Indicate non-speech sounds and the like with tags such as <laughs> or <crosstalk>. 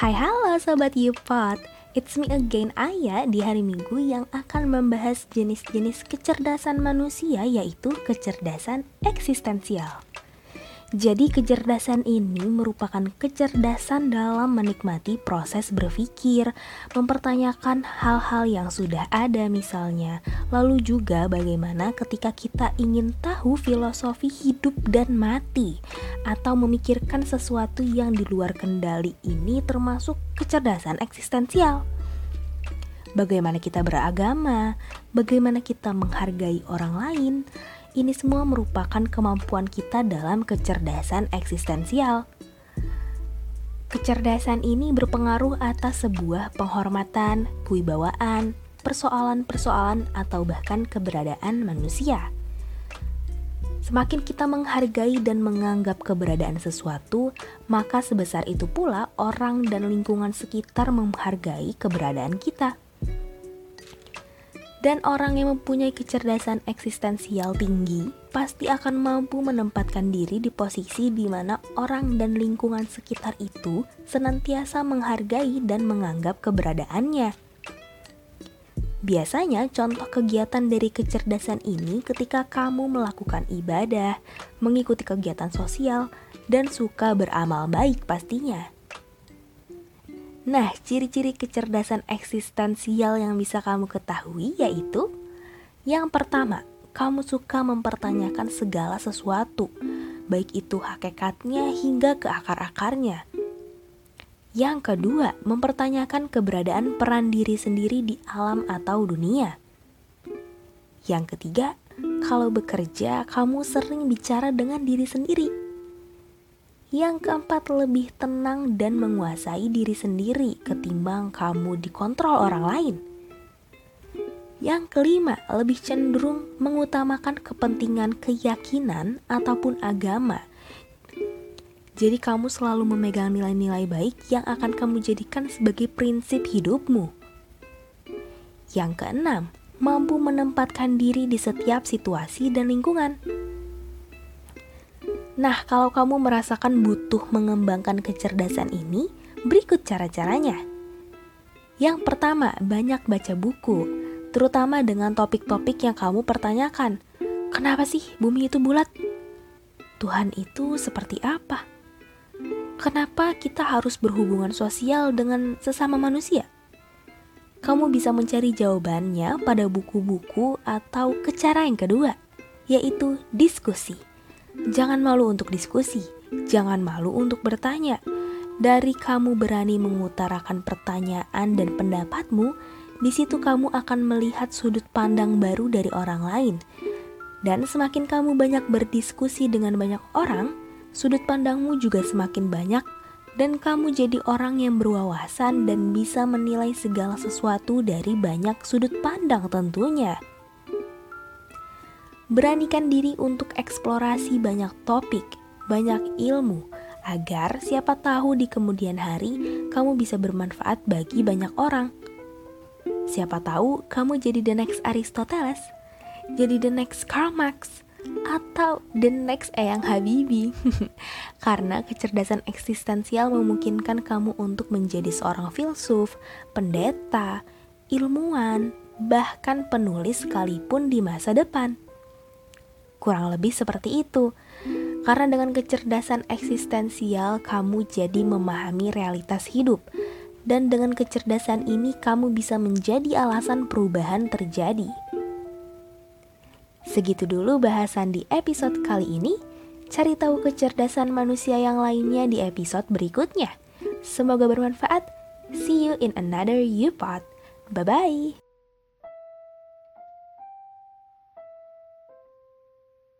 Hai halo Sobat Yupot. It's me again Aya di hari Minggu yang akan membahas jenis-jenis kecerdasan manusia yaitu kecerdasan eksistensial jadi kecerdasan ini merupakan kecerdasan dalam menikmati proses berpikir, mempertanyakan hal-hal yang sudah ada misalnya. Lalu juga bagaimana ketika kita ingin tahu filosofi hidup dan mati atau memikirkan sesuatu yang di luar kendali ini termasuk kecerdasan eksistensial. Bagaimana kita beragama, bagaimana kita menghargai orang lain, ini semua merupakan kemampuan kita dalam kecerdasan eksistensial. Kecerdasan ini berpengaruh atas sebuah penghormatan, kewibawaan, persoalan-persoalan, atau bahkan keberadaan manusia. Semakin kita menghargai dan menganggap keberadaan sesuatu, maka sebesar itu pula orang dan lingkungan sekitar menghargai keberadaan kita. Dan orang yang mempunyai kecerdasan eksistensial tinggi pasti akan mampu menempatkan diri di posisi di mana orang dan lingkungan sekitar itu senantiasa menghargai dan menganggap keberadaannya. Biasanya contoh kegiatan dari kecerdasan ini ketika kamu melakukan ibadah, mengikuti kegiatan sosial, dan suka beramal baik pastinya. Nah, ciri-ciri kecerdasan eksistensial yang bisa kamu ketahui yaitu yang pertama, kamu suka mempertanyakan segala sesuatu, baik itu hakikatnya hingga ke akar-akarnya. Yang kedua, mempertanyakan keberadaan peran diri sendiri di alam atau dunia. Yang ketiga, kalau bekerja, kamu sering bicara dengan diri sendiri yang keempat, lebih tenang dan menguasai diri sendiri ketimbang kamu dikontrol orang lain. Yang kelima, lebih cenderung mengutamakan kepentingan keyakinan ataupun agama. Jadi kamu selalu memegang nilai-nilai baik yang akan kamu jadikan sebagai prinsip hidupmu. Yang keenam, mampu menempatkan diri di setiap situasi dan lingkungan. Nah, kalau kamu merasakan butuh mengembangkan kecerdasan ini, berikut cara-caranya. Yang pertama, banyak baca buku, terutama dengan topik-topik yang kamu pertanyakan. Kenapa sih bumi itu bulat? Tuhan itu seperti apa? Kenapa kita harus berhubungan sosial dengan sesama manusia? Kamu bisa mencari jawabannya pada buku-buku atau ke cara yang kedua, yaitu diskusi. Jangan malu untuk diskusi, jangan malu untuk bertanya. Dari kamu berani mengutarakan pertanyaan dan pendapatmu, di situ kamu akan melihat sudut pandang baru dari orang lain. Dan semakin kamu banyak berdiskusi dengan banyak orang, sudut pandangmu juga semakin banyak dan kamu jadi orang yang berwawasan dan bisa menilai segala sesuatu dari banyak sudut pandang tentunya. Beranikan diri untuk eksplorasi banyak topik, banyak ilmu, agar siapa tahu di kemudian hari kamu bisa bermanfaat bagi banyak orang. Siapa tahu kamu jadi the next Aristoteles, jadi the next Karl Marx, atau the next Eyang Habibie. <laughs> Karena kecerdasan eksistensial memungkinkan kamu untuk menjadi seorang filsuf, pendeta, ilmuwan, bahkan penulis sekalipun di masa depan. Kurang lebih seperti itu. Karena dengan kecerdasan eksistensial, kamu jadi memahami realitas hidup, dan dengan kecerdasan ini, kamu bisa menjadi alasan perubahan terjadi. Segitu dulu bahasan di episode kali ini. Cari tahu kecerdasan manusia yang lainnya di episode berikutnya. Semoga bermanfaat. See you in another U-Pod. Bye bye.